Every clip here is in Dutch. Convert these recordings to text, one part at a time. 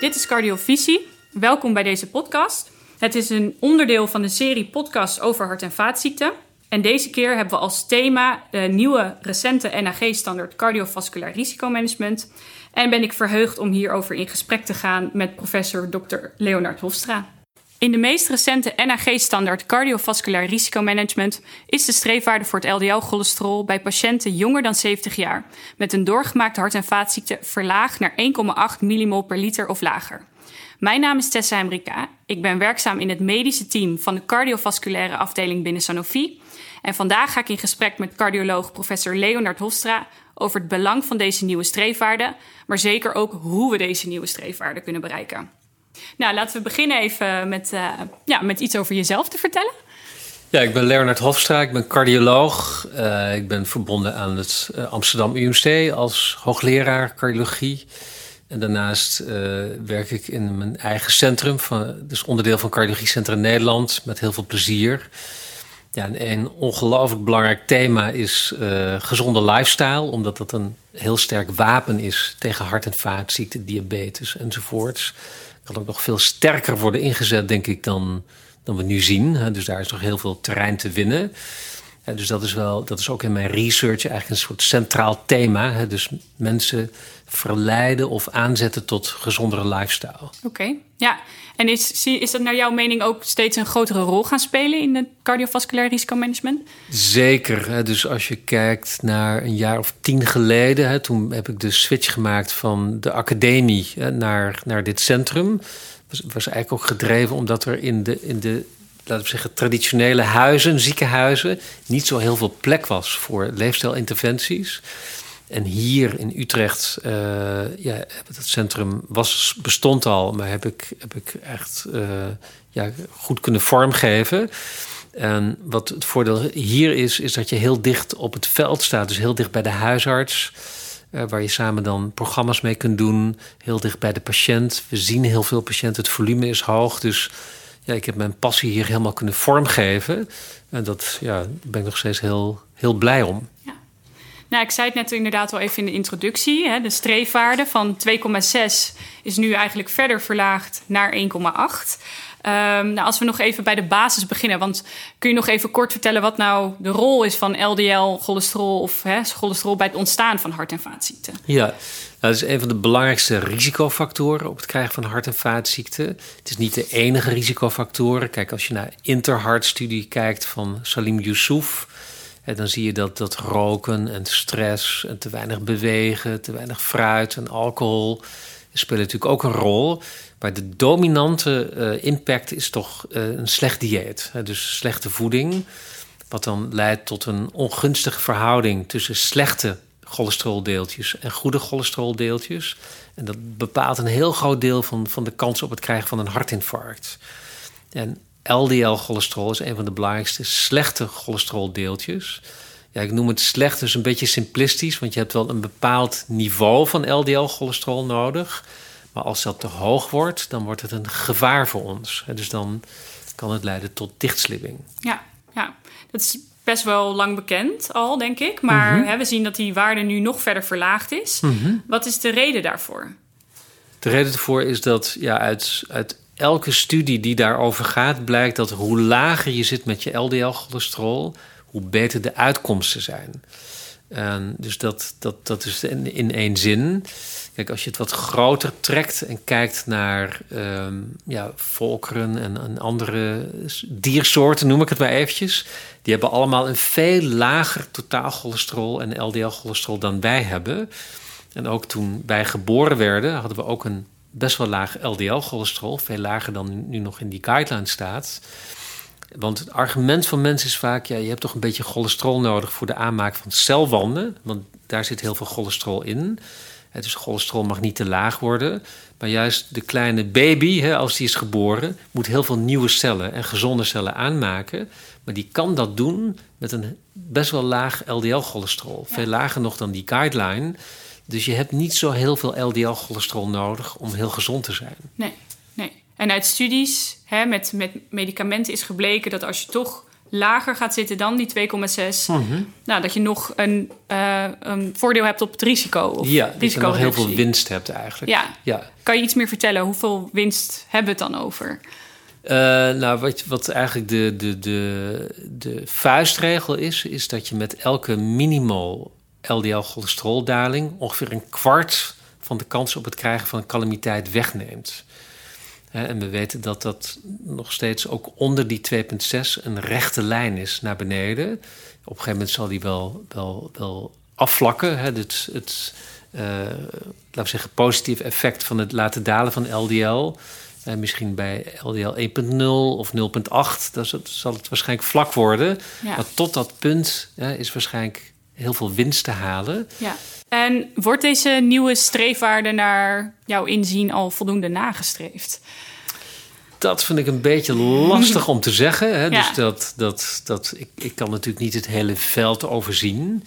Dit is Cardiovisie. Welkom bij deze podcast. Het is een onderdeel van de serie podcasts over hart- en vaatziekten. En deze keer hebben we als thema de nieuwe recente NAG-standaard cardiovasculair risicomanagement. En ben ik verheugd om hierover in gesprek te gaan met professor Dr. Leonard Hofstra. In de meest recente NAG-standaard cardiovasculair risicomanagement is de streefwaarde voor het LDL-cholesterol bij patiënten jonger dan 70 jaar met een doorgemaakte hart- en vaatziekte verlaagd naar 1,8 millimol per liter of lager. Mijn naam is Tessa Emrika. Ik ben werkzaam in het medische team van de cardiovasculaire afdeling binnen Sanofi. En vandaag ga ik in gesprek met cardioloog professor Leonard Hofstra over het belang van deze nieuwe streefwaarden, maar zeker ook hoe we deze nieuwe streefwaarden kunnen bereiken. Nou, laten we beginnen even met, uh, ja, met iets over jezelf te vertellen. Ja, ik ben Leonard Hofstra, ik ben cardioloog. Uh, ik ben verbonden aan het uh, Amsterdam UMC als hoogleraar cardiologie. En daarnaast werk ik in mijn eigen centrum, van, dus onderdeel van Cardiologie Centrum Nederland, met heel veel plezier. Ja, en een ongelooflijk belangrijk thema is gezonde lifestyle, omdat dat een heel sterk wapen is tegen hart- en vaatziekten, diabetes enzovoorts. Kan ook nog veel sterker worden ingezet, denk ik, dan, dan we nu zien. Dus daar is nog heel veel terrein te winnen. Ja, dus dat is, wel, dat is ook in mijn research eigenlijk een soort centraal thema. Hè? Dus mensen verleiden of aanzetten tot gezondere lifestyle. Oké, okay. ja. En is, is dat naar jouw mening ook steeds een grotere rol gaan spelen in het cardiovasculair risicomanagement? Zeker. Hè? Dus als je kijkt naar een jaar of tien geleden, hè, toen heb ik de switch gemaakt van de academie hè, naar, naar dit centrum. Was, was eigenlijk ook gedreven omdat er in de, in de laten we zeggen, traditionele huizen, ziekenhuizen, niet zo heel veel plek was voor leefstijlinterventies. En hier in Utrecht, uh, ja, het centrum was, bestond al, maar heb ik, heb ik echt uh, ja, goed kunnen vormgeven. En wat het voordeel hier is, is dat je heel dicht op het veld staat, dus heel dicht bij de huisarts. Uh, waar je samen dan programma's mee kunt doen. Heel dicht bij de patiënt. We zien heel veel patiënten. Het volume is hoog. Dus ja, ik heb mijn passie hier helemaal kunnen vormgeven. En dat ja, daar ben ik nog steeds heel, heel blij om. Ja. Nou, ik zei het net inderdaad al even in de introductie. Hè. De streefwaarde van 2,6 is nu eigenlijk verder verlaagd naar 1,8. Um, nou, als we nog even bij de basis beginnen, want kun je nog even kort vertellen wat nou de rol is van LDL, cholesterol of cholesterol bij het ontstaan van hart- en vaatziekten? Ja, dat is een van de belangrijkste risicofactoren op het krijgen van hart- en vaatziekten. Het is niet de enige risicofactoren. Kijk, als je naar Interheart-studie kijkt van Salim Youssouf, dan zie je dat, dat roken en stress en te weinig bewegen, te weinig fruit en alcohol spelen natuurlijk ook een rol. Maar de dominante uh, impact is toch uh, een slecht dieet. Hè? Dus slechte voeding. Wat dan leidt tot een ongunstige verhouding tussen slechte cholesteroldeeltjes en goede cholesteroldeeltjes. En dat bepaalt een heel groot deel van, van de kans op het krijgen van een hartinfarct. En LDL-cholesterol is een van de belangrijkste slechte cholesteroldeeltjes. Ja, ik noem het slecht, dus een beetje simplistisch, want je hebt wel een bepaald niveau van LDL-cholesterol nodig. Maar als dat te hoog wordt, dan wordt het een gevaar voor ons. Dus dan kan het leiden tot dichtslibbing. Ja, ja. dat is best wel lang bekend al, denk ik. Maar mm -hmm. hè, we zien dat die waarde nu nog verder verlaagd is. Mm -hmm. Wat is de reden daarvoor? De reden daarvoor is dat ja, uit, uit elke studie die daarover gaat, blijkt dat hoe lager je zit met je LDL-cholesterol, hoe beter de uitkomsten zijn. En dus dat, dat, dat is in, in één zin. Kijk, als je het wat groter trekt en kijkt naar um, ja, volkeren en, en, andere diersoorten, noem ik het maar eventjes. Die hebben allemaal een veel lager totaal cholesterol en LDL-cholesterol dan wij hebben. En ook toen wij geboren werden, hadden we ook een best wel laag LDL-cholesterol. Veel lager dan nu nog in die guideline staat. Want het argument van mensen is vaak: ja, je hebt toch een beetje cholesterol nodig voor de aanmaak van celwanden. Want daar zit heel veel cholesterol in. Dus cholesterol mag niet te laag worden. Maar juist de kleine baby, als die is geboren, moet heel veel nieuwe cellen en gezonde cellen aanmaken. Maar die kan dat doen met een best wel laag LDL-cholesterol. Ja. Veel lager nog dan die guideline. Dus je hebt niet zo heel veel LDL-cholesterol nodig om heel gezond te zijn. Nee, nee. En uit studies hè, met, met medicamenten is gebleken dat als je toch lager gaat zitten dan die 2,6, nou, dat je nog een, eh, een voordeel hebt op het risico. Of ja, dat je nog heel veel winst hebt eigenlijk. Ja. ja. Kan je iets meer vertellen? Hoeveel winst hebben we het dan over? Eh, nou, wat, wat eigenlijk de, de, de, de vuistregel is, is dat je met elke minimal LDL-cholesteroldaling ongeveer een kwart van de kans op het krijgen van een calamiteit wegneemt. En we weten dat dat nog steeds ook onder die 2,6 een rechte lijn is naar beneden. Op een gegeven moment zal die wel, wel, wel afvlakken. Hè, het, het eh, laten we zeggen, positieve effect van het laten dalen van LDL. Eh, misschien bij LDL 1.0 of 0.8, dan zal het- waarschijnlijk vlak worden. Ja. Maar tot dat punt is waarschijnlijk heel veel winst te halen. Ja. En wordt deze nieuwe streefwaarde naar jouw inzien al voldoende nagestreefd? Dat vind ik een beetje lastig om te zeggen. Hè? Ja. Dus dat, dat, dat, ik, ik kan natuurlijk niet het hele veld overzien.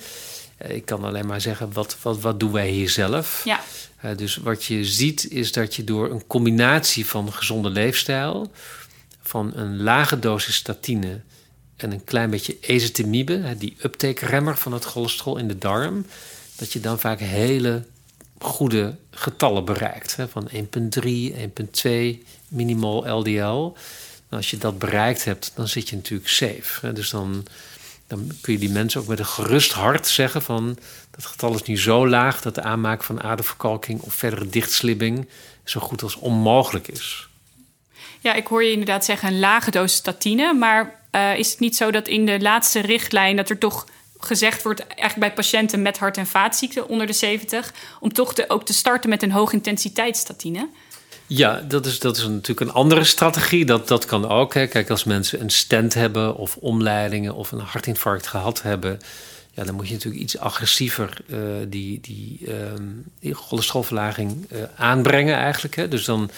Eh, Ik kan alleen maar zeggen, wat, wat, wat doen wij hier zelf? Ja. Eh, dus wat je ziet is dat je door een combinatie van gezonde leefstijl... van een lage dosis statine en een klein beetje ezetimibe... die uptake-remmer van het cholesterol in de darm... dat je dan vaak hele goede getallen bereikt. Hè, van 1,3, 1,2 minimal LDL. Nou, als je dat bereikt hebt, dan zit je natuurlijk safe. Hè. Dus dan, dan kun je die mensen ook met een gerust hart zeggen van... dat getal is nu zo laag dat de aanmaak van aderverkalking... of verdere dichtslibbing zo goed als onmogelijk is. Ja, ik hoor je inderdaad zeggen een lage dosis statine. Maar eh, is het niet zo dat in de laatste richtlijn... dat er toch gezegd wordt, eigenlijk bij patiënten met hart- en vaatziekten onder de 70... om toch ook te starten met een hoogintensiteitsstatine? Ja, dat is, dat is natuurlijk een andere strategie. Dat, dat kan ook. Hè. Kijk, als mensen een stent hebben of omleidingen of een hartinfarct gehad hebben, ja, dan moet je natuurlijk iets agressiever eh, die, die, ehm, cholesterolverlaging eh, aanbrengen eigenlijk. Hè. Dus dan,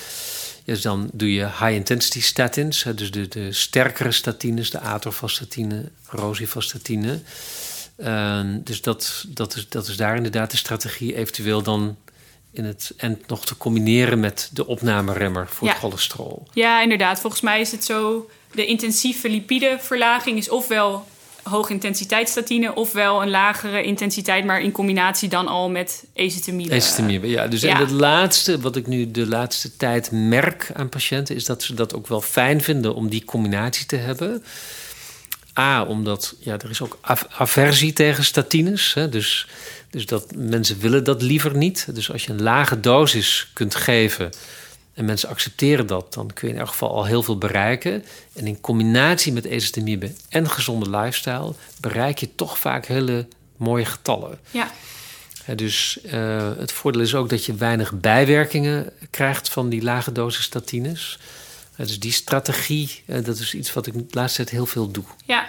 dus dan doe je high-intensity statins, dus de, de sterkere statines, de atorvastatine, rosuvastatine. Ehm, dus dat, dat, is, dat is daar inderdaad de strategie. Eventueel dan in het end nog te combineren met de opnameremmer voor Ja. het cholesterol. Ja, inderdaad. Volgens mij is het zo... de intensieve lipideverlaging is ofwel hoogintensiteitsstatine... ofwel een lagere intensiteit, maar in combinatie dan al met ezetimibe. Ezetimibe, ja. Dus ja. en het laatste, wat ik nu de laatste tijd merk aan patiënten... is dat ze dat ook wel fijn vinden om die combinatie te hebben. A, omdat ja, er is ook aversie tegen statines. Hè, dus, dus dat mensen willen dat liever niet. Dus als je een lage dosis kunt geven en mensen accepteren dat... dan kun je in elk geval al heel veel bereiken. En in combinatie met ezetimibe en gezonde lifestyle... bereik je toch vaak hele mooie getallen. Ja, dus eh, het voordeel is ook dat je weinig bijwerkingen krijgt van die lage dosis statines. Eh, dus die strategie, eh, dat is iets wat ik de laatste tijd heel veel doe. ja.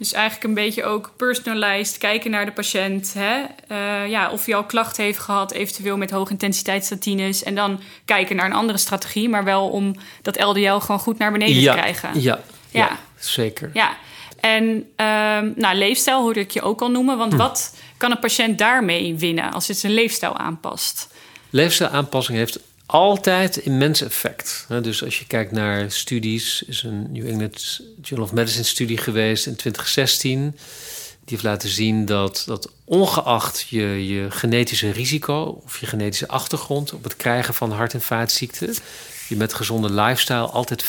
Dus eigenlijk een beetje ook personalized, kijken naar de patiënt. Hè? Eh, ja, of hij al klachten heeft gehad, eventueel met hoogintensiteitsstatines. En dan kijken naar een andere strategie, maar wel om dat LDL gewoon goed naar beneden ja, te krijgen. Ja, ja. Ja. zeker. Ja, en ehm, nou, leefstijl hoorde ik je ook al noemen. Hm. Want wat kan een patiënt daarmee winnen als het zijn leefstijl aanpast? Leefstijlaanpassing heeft altijd immens effect. Dus als je kijkt naar studies, is een New England Journal of Medicine studie geweest in 2016. Die heeft laten zien dat, dat ongeacht je, je genetische risico of je genetische achtergrond op het krijgen van hart- en vaatziekten, je met gezonde lifestyle altijd 50%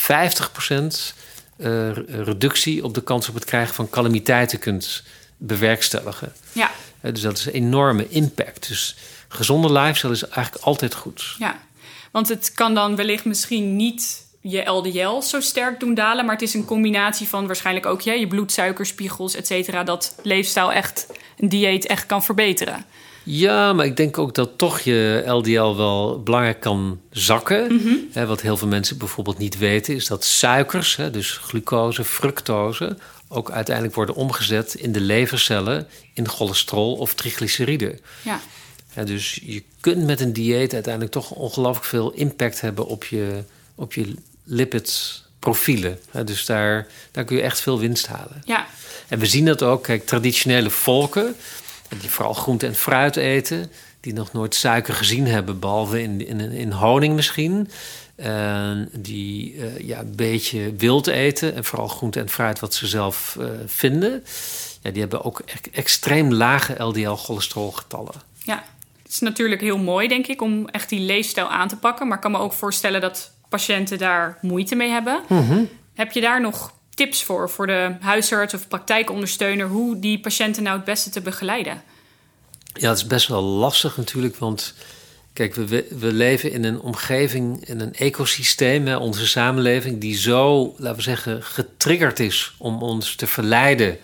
eh, reductie op de kans op het krijgen van calamiteiten kunt bewerkstelligen. Ja, Dus dat is een enorme impact. Dus gezonde lifestyle is eigenlijk altijd goed. ja. Want het kan dan wellicht misschien niet je LDL zo sterk doen dalen. Maar het is een combinatie van waarschijnlijk ook ja, je bloedsuikerspiegels, et cetera. Dat leefstijl echt, een dieet echt kan verbeteren. Ja, maar ik denk ook dat toch je LDL wel belangrijk kan zakken. Hè, wat heel veel mensen bijvoorbeeld niet weten, is dat suikers, dus glucose, fructose, ook uiteindelijk worden omgezet in de levercellen in cholesterol of triglyceriden. Ja, Ja, dus je kunt met een dieet uiteindelijk toch ongelooflijk veel impact hebben op je, op je lipidprofielen. Ja, dus daar, daar kun je echt veel winst halen. ja, En we zien dat ook, kijk, traditionele volken, die vooral groente en fruit eten, die nog nooit suiker gezien hebben, behalve in, in, in honing misschien. En die uh, ja, een beetje wild eten. En vooral groente en fruit wat ze zelf uh, vinden. Ja, die hebben ook e extreem lage LDL-cholesterolgetallen. Ja, is natuurlijk heel mooi, denk ik, om echt die leefstijl aan te pakken. Maar ik kan me ook voorstellen dat patiënten daar moeite mee hebben. Mm -hmm. Heb je daar nog tips voor, voor de huisarts of praktijkondersteuner, hoe die patiënten nou het beste te begeleiden? Ja, het is best wel lastig natuurlijk, want kijk, we, we leven in een omgeving, in een ecosysteem, hè, onze samenleving, die zo, laten we zeggen, getriggerd is om ons te verleiden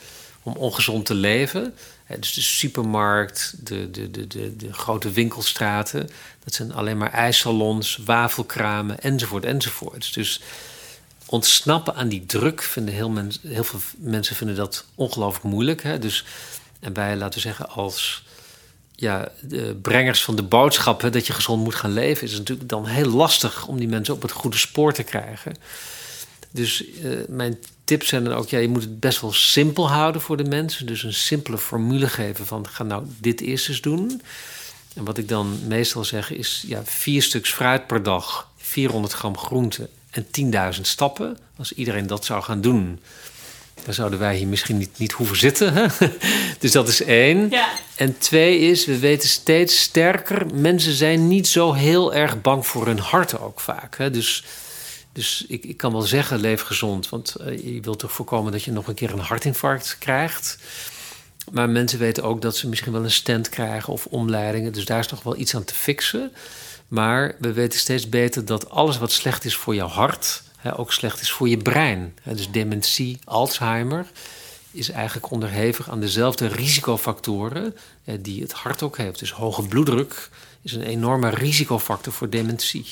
om ongezond te leven. Dus de supermarkt, de, de, de, de, de grote winkelstraten, dat zijn alleen maar ijssalons, wafelkramen enzovoort enzovoort. Dus ontsnappen aan die druk vinden heel, heel veel mensen vinden dat ongelooflijk moeilijk. Hè? Dus, en wij, laten zeggen, als ja, de brengers van de boodschap dat je gezond moet gaan leven, is natuurlijk dan heel lastig om die mensen op het goede spoor te krijgen. Dus uh, mijn tips zijn dan ook, ja, je moet het best wel simpel houden voor de mensen. Dus een simpele formule geven van ga nou dit eerst eens doen. En wat ik dan meestal zeg is, ja, vier stuks fruit per dag, 400 gram groente en 10.000 stappen. Als iedereen dat zou gaan doen, dan zouden wij hier misschien niet, niet hoeven zitten. Hè? dus dat is één. Ja. En twee is, we weten steeds sterker, mensen zijn niet zo heel erg bang voor hun hart ook vaak. Hè? Dus, dus ik, ik kan wel zeggen, leef gezond. Want uh, je wilt toch voorkomen dat je nog een keer een hartinfarct krijgt. Maar mensen weten ook dat ze misschien wel een stent krijgen of omleidingen. Dus daar is nog wel iets aan te fixen. Maar we weten steeds beter dat alles wat slecht is voor jouw hart, hè, ook slecht is voor je brein. Dus dementie, Alzheimer, is eigenlijk onderhevig aan dezelfde risicofactoren hè, die het hart ook heeft. Dus hoge bloeddruk is een enorme risicofactor voor dementie.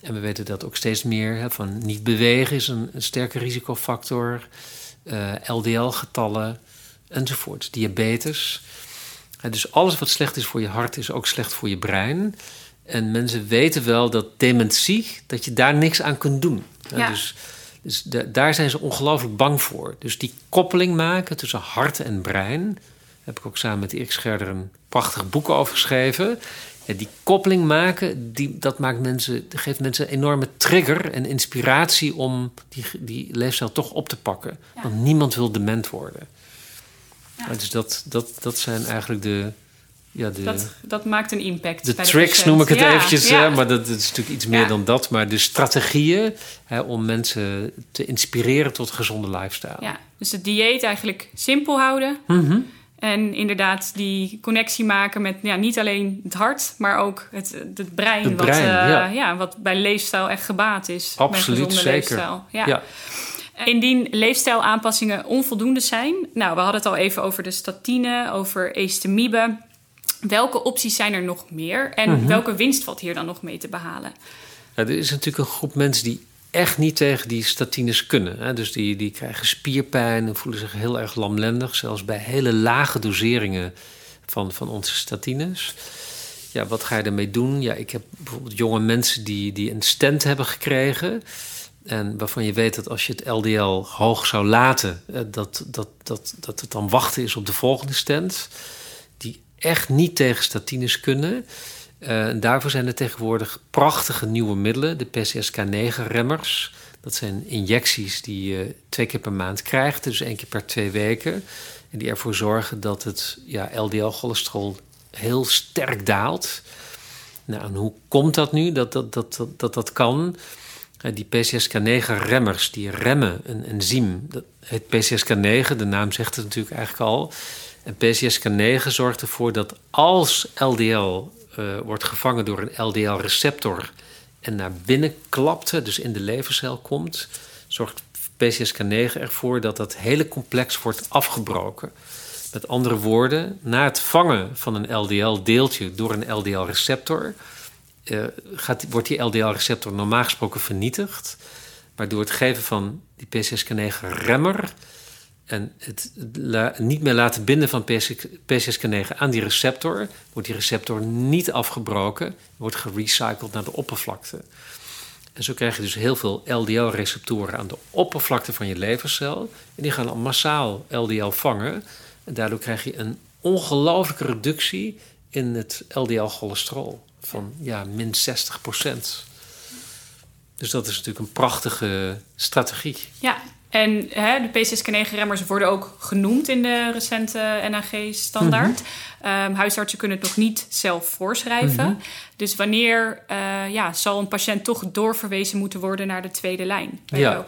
En we weten dat ook steeds meer hè, van niet bewegen is een, een sterke risicofactor. Uh, LDL-getallen enzovoort. Diabetes. dus alles wat slecht is voor je hart is ook slecht voor je brein. En mensen weten wel dat dementie, dat je daar niks aan kunt doen. Ja. Dus, dus da daar zijn ze ongelooflijk bang voor. Dus die koppeling maken tussen hart en brein. Daar heb ik ook samen met Erik Scherder een prachtig boek over geschreven. Ja, die koppeling maken, die, dat maakt mensen, geeft mensen een enorme trigger en inspiratie om die, die leefstijl toch op te pakken. Ja. Want niemand wil dement worden. Ja. Dus dat, dat, dat zijn eigenlijk de, ja, de, Dat, dat maakt een impact. de bij tricks noem ik het eventjes, hè, maar dat, dat is natuurlijk iets meer dan dat. Maar de strategieën hè, om mensen te inspireren tot een gezonde lifestyle. Ja, dus het dieet eigenlijk simpel houden. Mhm. En inderdaad die connectie maken met ja, niet alleen het hart, maar ook het, het brein. Het wat, eh, ja. wat bij leefstijl echt gebaat is. Absoluut, zeker. leefstijl. Ja. Ja. Indien leefstijlaanpassingen onvoldoende zijn, nou, we hadden het al even over de statine, over estemiebe. Welke opties zijn er nog meer en Mhm. welke winst valt hier dan nog mee te behalen? Ja, er is natuurlijk een groep mensen die echt niet tegen die statines kunnen. Hè. Dus die, die krijgen spierpijn en voelen zich heel erg lamlendig. Zelfs bij hele lage doseringen van, van onze statines. Ja, wat ga je ermee doen? Ja, ik heb bijvoorbeeld jonge mensen die, die een stent hebben gekregen. En waarvan je weet dat als je het LDL hoog zou laten, eh, dat, dat, dat, dat het dan wachten is op de volgende stent. Die echt niet tegen statines kunnen. Eh, daarvoor zijn er tegenwoordig prachtige nieuwe middelen, de PCSK9-remmers. Dat zijn injecties die je twee keer per maand krijgt, dus één keer per twee weken. En die ervoor zorgen dat het ja, LDL-cholesterol heel sterk daalt. Nou, hoe komt dat nu dat dat, dat, dat, dat, dat kan? Eh, Die PCSK9-remmers, die remmen een enzym. Dat heet PCSK9, de naam zegt het natuurlijk eigenlijk al. En PCSK9 zorgt ervoor dat als LDL eh, wordt gevangen door een LDL-receptor en naar binnen klapt, dus in de levercel komt, zorgt PCSK9 ervoor dat dat hele complex wordt afgebroken. Met andere woorden, na het vangen van een LDL-deeltje door een LDL-receptor, eh, wordt die LDL-receptor normaal gesproken vernietigd. Maar door het geven van die PCSK9-remmer en het niet meer laten binden van PCSK9 aan die receptor, wordt die receptor niet afgebroken, wordt gerecycled naar de oppervlakte. En zo krijg je dus heel veel LDL-receptoren aan de oppervlakte van je levercel. En die gaan dan massaal LDL vangen. En daardoor krijg je een ongelooflijke reductie in het LDL-cholesterol van ja, min 60 procent. Dus dat is natuurlijk een prachtige strategie. Ja, en hè, de PCSK9-remmers worden ook genoemd in de recente NAG-standaard. Mm huisartsen kunnen het nog niet zelf voorschrijven. Mhm. Dus wanneer uh, ja, zal een patiënt toch doorverwezen moeten worden naar de tweede lijn? ja.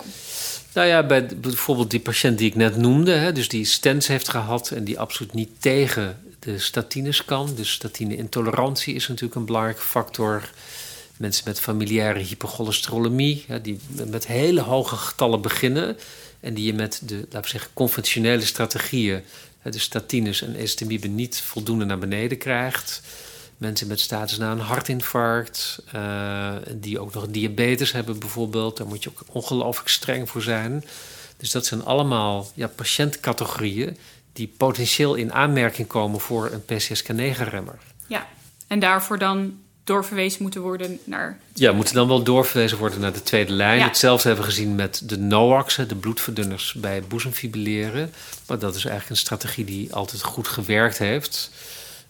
Nou ja, bij bijvoorbeeld die patiënt die ik net noemde, hè, dus die stents heeft gehad en die absoluut niet tegen de statines kan. Dus statine-intolerantie is natuurlijk een belangrijke factor. Mensen met familiaire hypercholesterolemie, die met hele hoge getallen beginnen en die je met de, laten we zeggen, conventionele strategieën, de statines en estimieven, niet voldoende naar beneden krijgt. Mensen met status na een hartinfarct, uh, die ook nog diabetes hebben bijvoorbeeld, daar moet je ook ongelooflijk streng voor zijn. Dus dat zijn allemaal ja, patiëntcategorieën die potentieel in aanmerking komen voor een PCSK9-remmer. Ja, en daarvoor dan doorverwezen moeten worden naar. Ja, moeten dan wel doorverwezen worden naar de tweede lijn. Hetzelfde hebben we gezien met de NOACs, de bloedverdunners bij boezemfibrilleren. Maar dat is eigenlijk een strategie die altijd goed gewerkt heeft.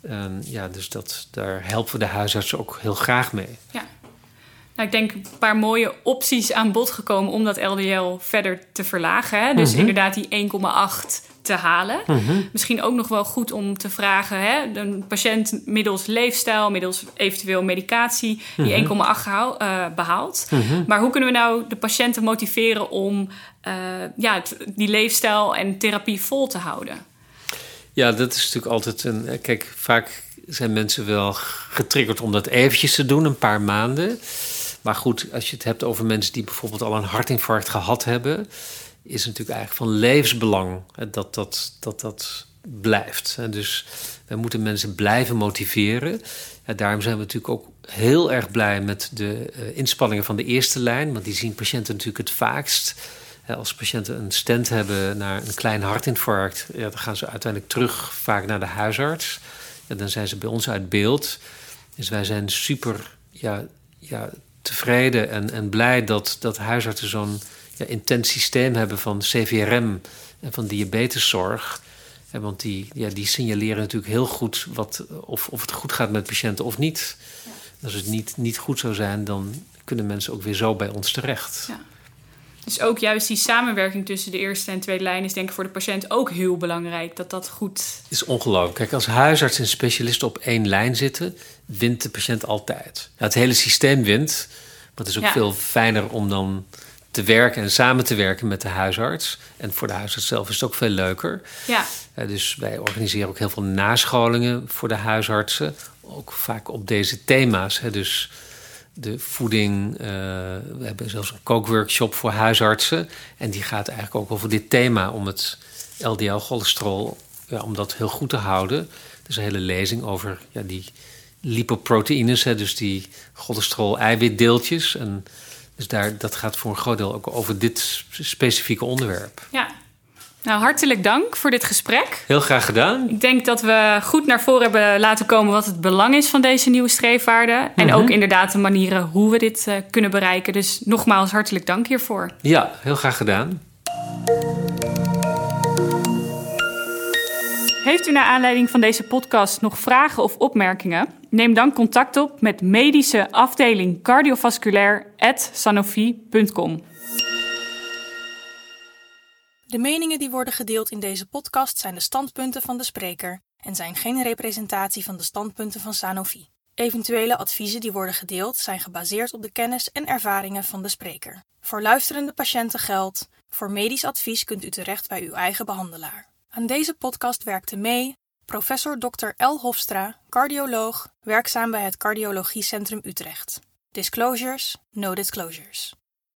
En ja, dus dat, daar helpen we de huisartsen ook heel graag mee. Ja. Nou, ik denk een paar mooie opties aan bod gekomen om dat LDL verder te verlagen. Hè? Dus mhm. inderdaad die 1,8 te halen. Mhm. Misschien ook nog wel goed om te vragen: hè, een patiënt middels leefstijl, middels eventueel medicatie, die 1,8 uh, eh, behaalt. Mhm. Maar hoe kunnen we nou de patiënten motiveren om uh, ja, die leefstijl en therapie vol te houden? Ja, dat is natuurlijk altijd een. Eh, kijk, vaak zijn mensen wel getriggerd om dat eventjes te doen, een paar maanden. Maar goed, als je het hebt over mensen die bijvoorbeeld al een hartinfarct gehad hebben, is natuurlijk eigenlijk van levensbelang dat dat, dat, dat blijft. Dus wij moeten mensen blijven motiveren. daarom zijn we natuurlijk ook heel erg blij met de eh, inspanningen van de eerste lijn, want die zien patiënten natuurlijk het vaakst. Als patiënten een stent hebben naar een klein hartinfarct, ja, dan gaan ze uiteindelijk terug vaak naar de huisarts. Ja, dan zijn ze bij ons uit beeld. Dus wij zijn super ja, ja, tevreden en, en blij dat, dat huisartsen zo'n ja, intens systeem hebben van CVRM en van diabeteszorg. want die, ja, die signaleren natuurlijk heel goed wat, of, of het goed gaat met patiënten of niet. Als het niet, niet goed zou zijn, dan kunnen mensen ook weer zo bij ons terecht. Ja. Dus ook juist die samenwerking tussen de eerste en tweede lijn is denk ik voor de patiënt ook heel belangrijk. Dat dat goed... Het is ongelooflijk. Kijk, als huisarts en specialist op één lijn zitten, wint de patiënt altijd. het hele systeem wint. Maar het is ook veel fijner om dan te werken en samen te werken met de huisarts. En voor de huisarts zelf is het ook veel leuker. Ja. dus wij organiseren ook heel veel nascholingen voor de huisartsen. Ook vaak op deze thema's. Hè. Dus de voeding. Uh, we hebben zelfs een kookworkshop voor huisartsen. En die gaat eigenlijk ook over dit thema om het LDL-cholesterol, ja, om dat heel goed te houden. Er is een hele lezing over ja, die lipoproteïnes, hè, dus die cholesterol-eiwitdeeltjes. En dus daar, dat gaat voor een groot deel ook over dit specifieke onderwerp. Ja. Nou, hartelijk dank voor dit gesprek. Heel graag gedaan. Ik denk dat we goed naar voren hebben laten komen wat het belang is van deze nieuwe streefwaarden. En mhm. ook inderdaad de manieren hoe we dit uh, kunnen bereiken. Dus nogmaals hartelijk dank hiervoor. Ja, heel graag gedaan. Heeft u naar aanleiding van deze podcast nog vragen of opmerkingen? Neem dan contact op met medische afdeling cardiovasculair@sanofi.com. De meningen die worden gedeeld in deze podcast zijn de standpunten van de spreker en zijn geen representatie van de standpunten van Sanofi. Eventuele adviezen die worden gedeeld zijn gebaseerd op de kennis en ervaringen van de spreker. Voor luisterende patiënten geldt: voor medisch advies kunt u terecht bij uw eigen behandelaar. Aan deze podcast werkte mee professor Dr. L. Hofstra, cardioloog, werkzaam bij het Cardiologiecentrum Utrecht. Disclosures, no disclosures.